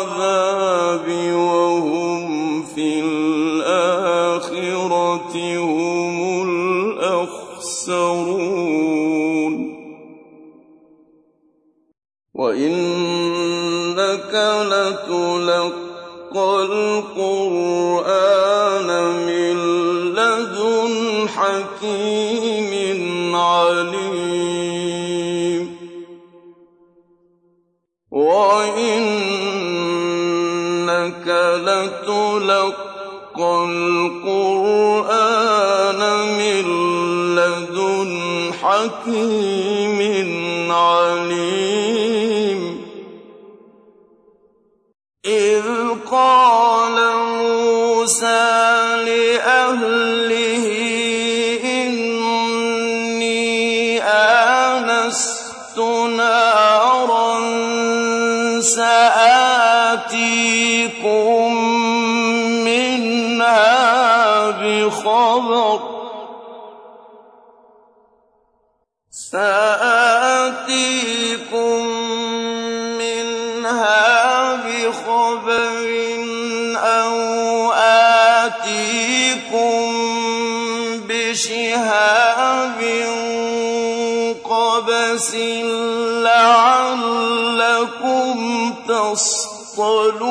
العذاب وهم في الآخرة هم الأخسرون. وإنك لتلقى القرآن حكيم عليم. إذ قال موسى لأهله إني آنست نارا سآتيكم منها بخبر. نَفَسٍ لَعَلَّكُمْ تَصْطَلُونَ.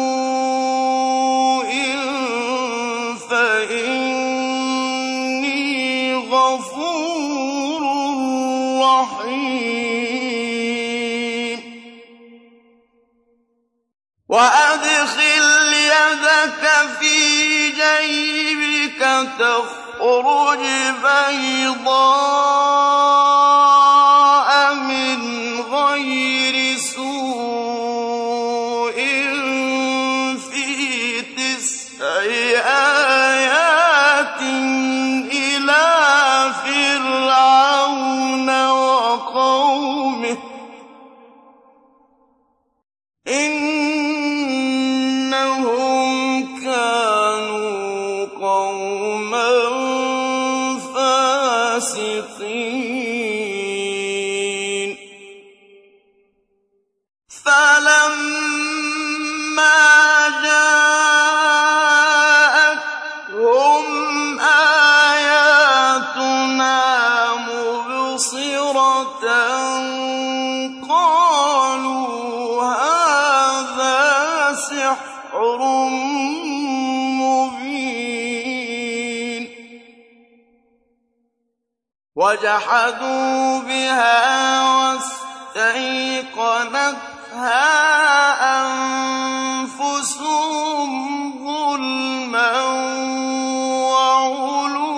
تخرج بيضاء سحر مبين وجحدوا بها واستيقنتها أنفسهم ظلما وعلوا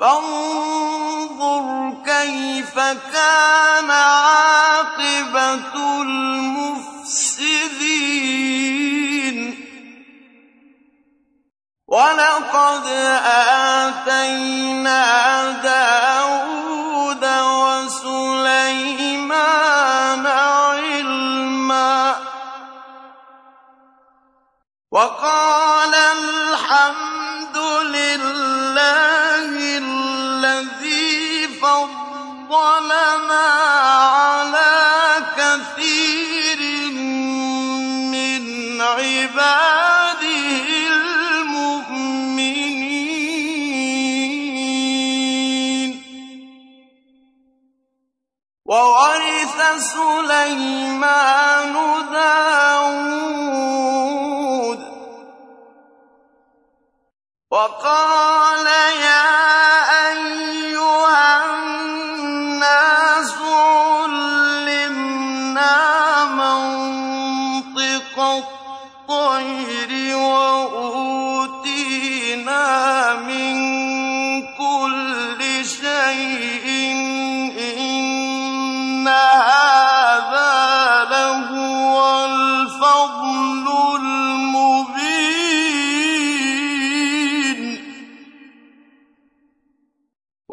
فانظر كيف كان ولقد آتينا داود وسليمان علما وقال وقال يا أيها الناس علمنا منطق الطير وأوتينا من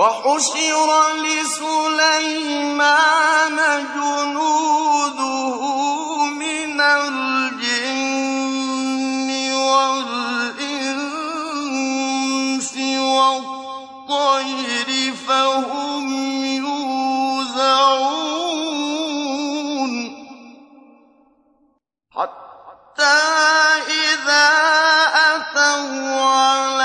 وحشر لسليمان جنوده من الجن والإنس والطير فهم يوزعون حتى إذا أتوا على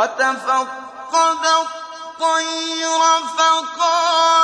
وتفقد الطير فقال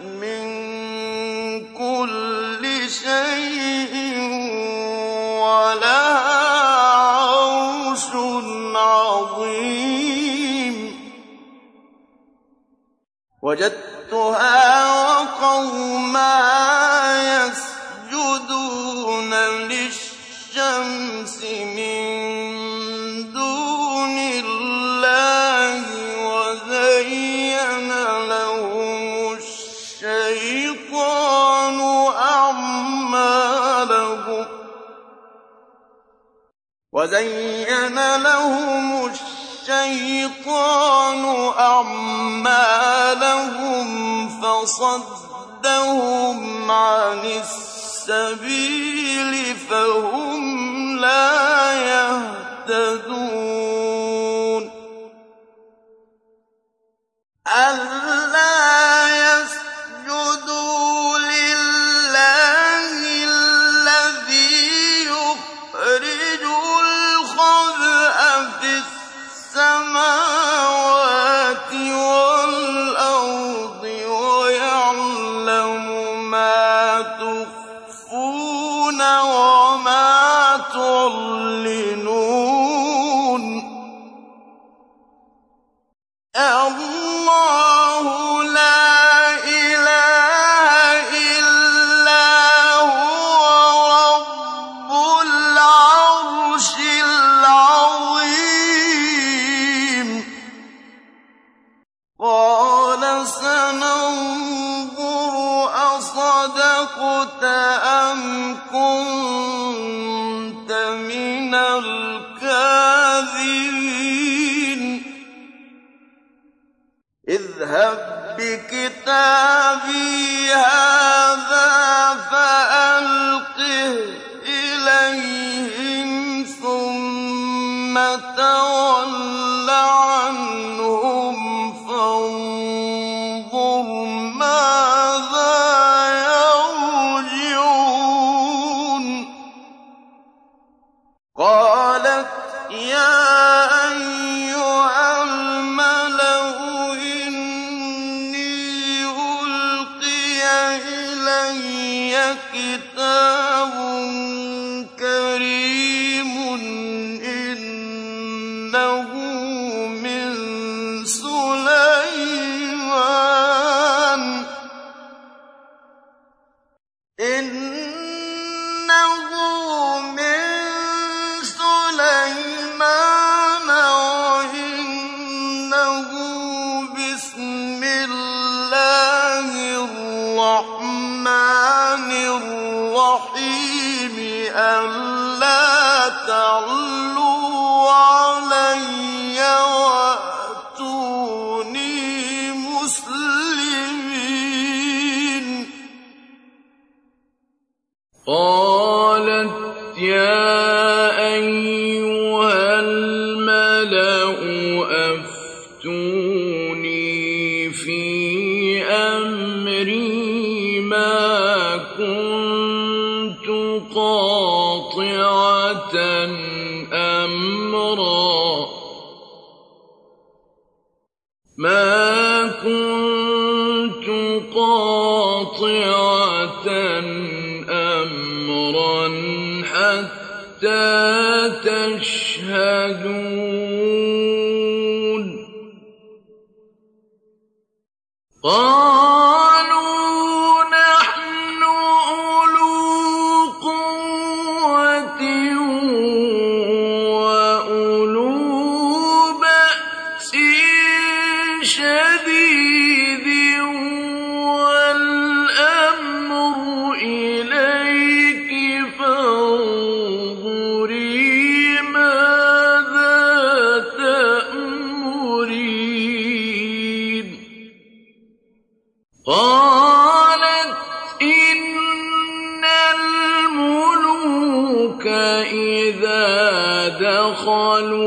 مِّن كُلِّ شَيْءٍ وَلَهَا عَرْشٌ عَظِيمٌ. وَجَدتُّهَا وَقَوْمَهَا يَسْجُدُونَ لِلشَّمْسِ مِن وزين لهم الشيطان أعمالهم فصدهم عن السبيل فهم لا يهتدون. ألا بكتابي هذا فألقه. الله تشهدون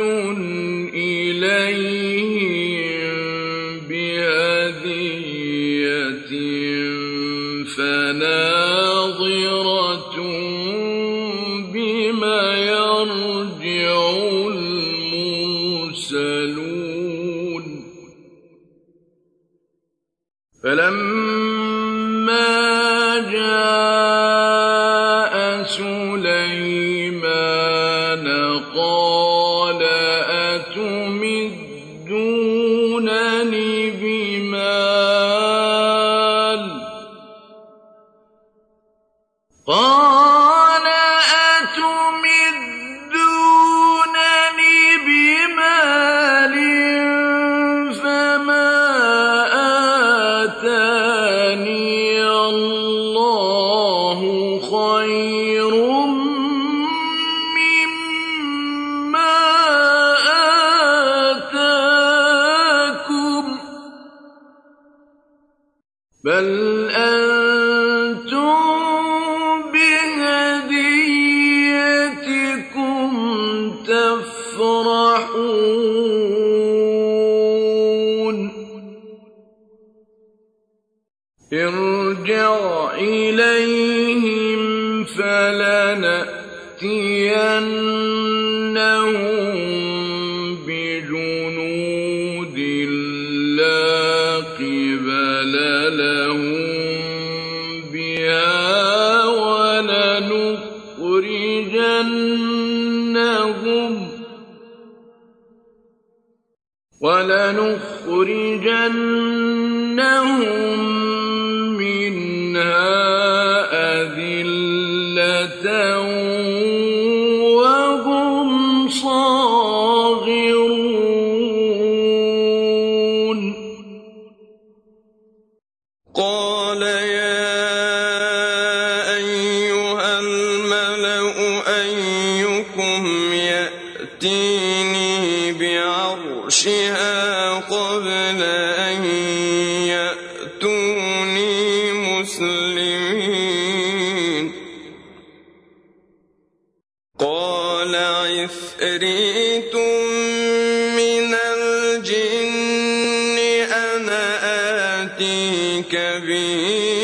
رسول بل أنتم بهديتكم تفرحون ارجع إليهم فلنأتين ولنخرجنهم منها. يأتيك به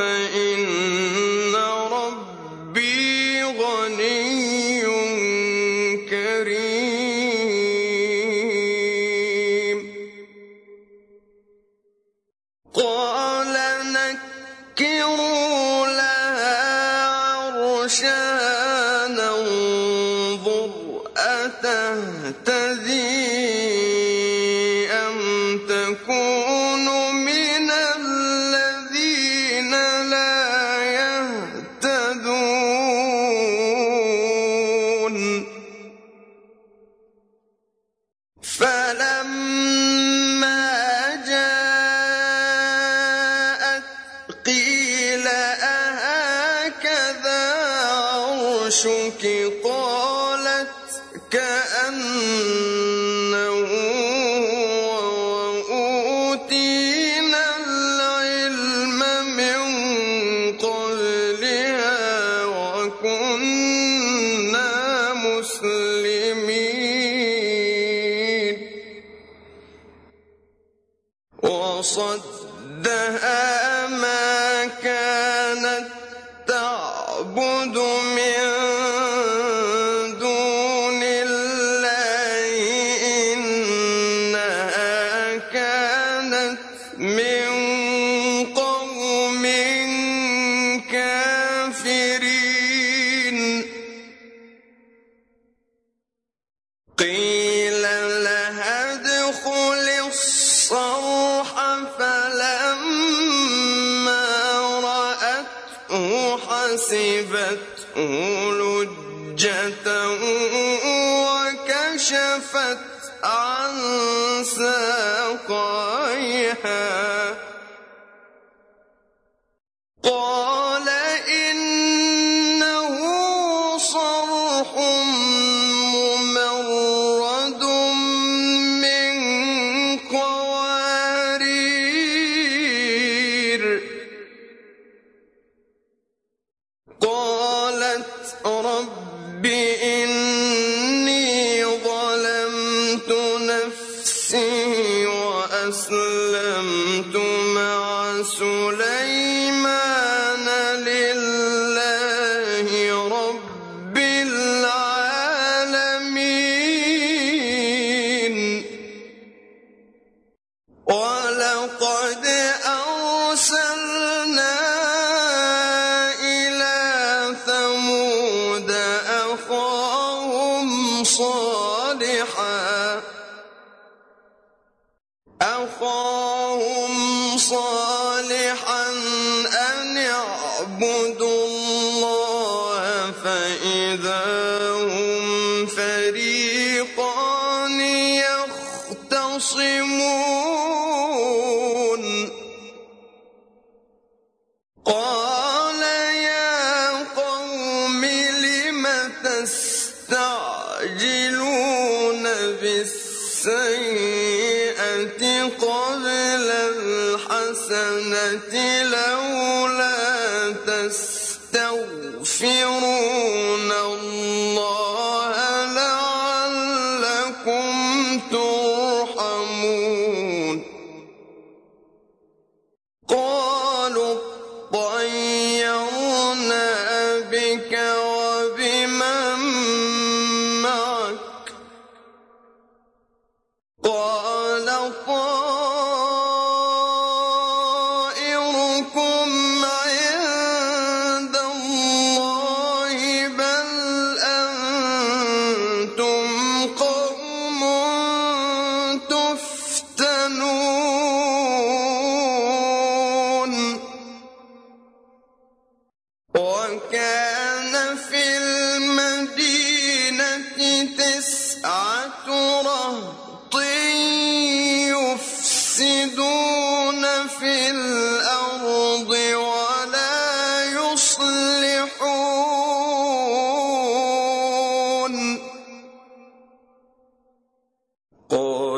فإن وكشفت عن ساقيها. فريقان يختصمون.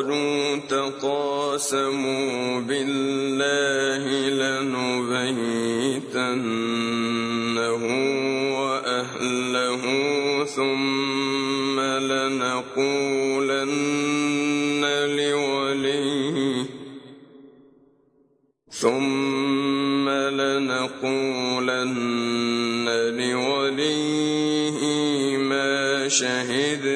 قالوا تقاسموا بالله لنبيتنه وأهله ثم لنقولن لوليه ثم لنقولن لوليه ما شهد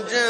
الجنة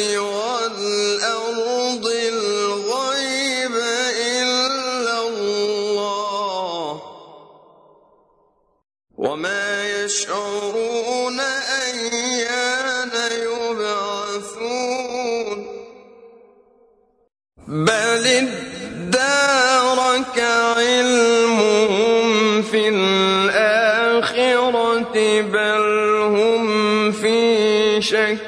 والأرض الغيب إلا الله وما يشعرون أيان يبعثون بل علمهم في الآخرة بل هم في شك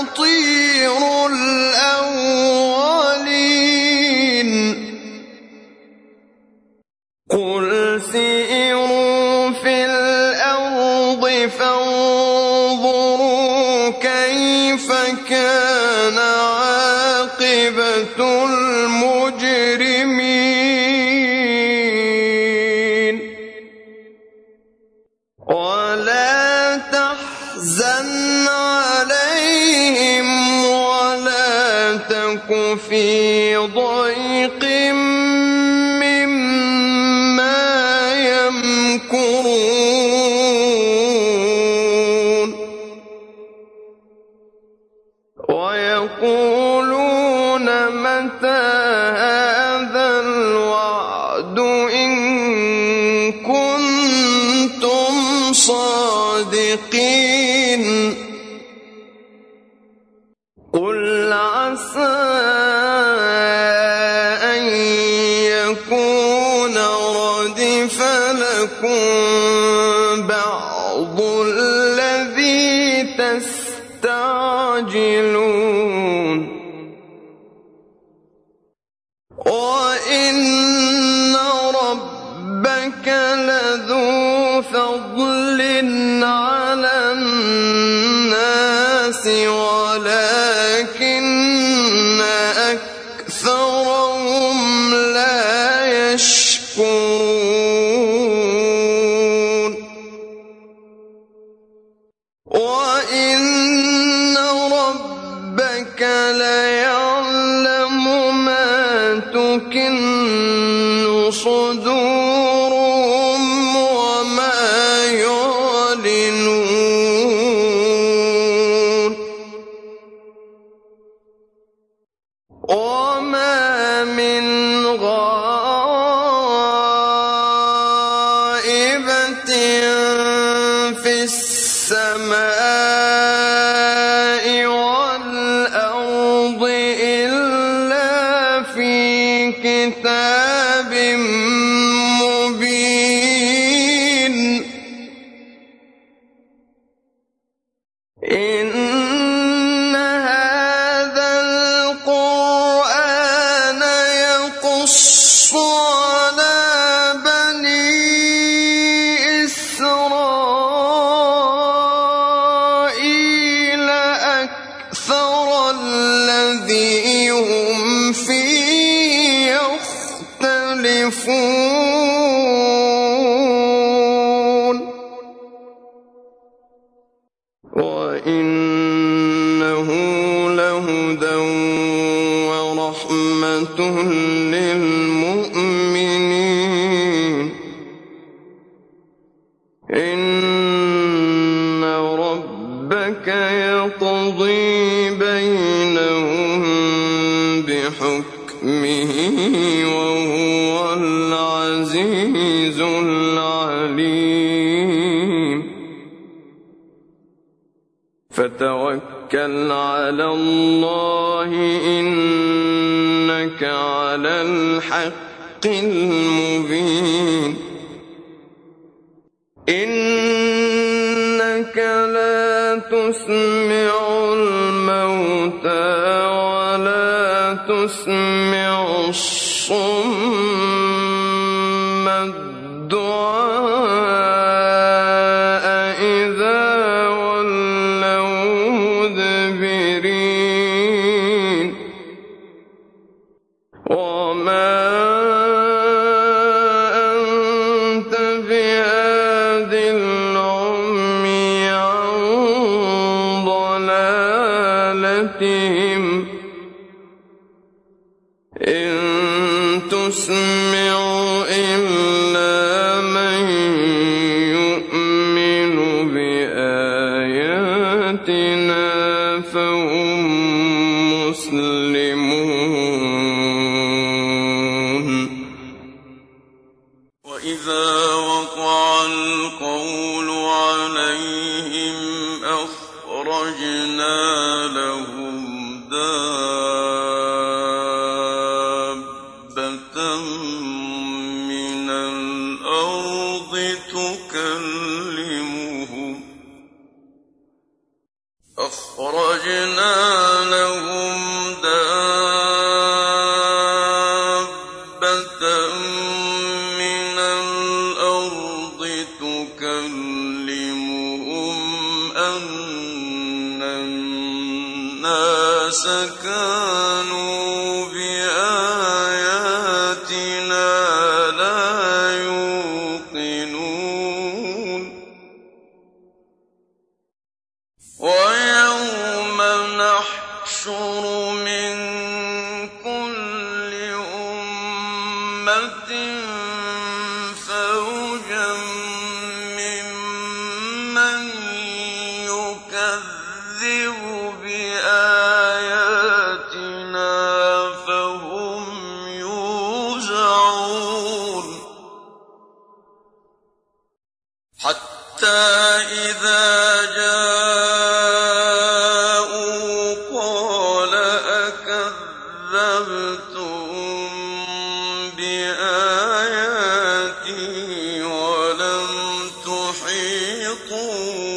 خطير الصالحين So. وتوكل على الله إنك على الحق المبين. إنك لا تسمع الموتى ولا تسمع وقع القول تحيطوا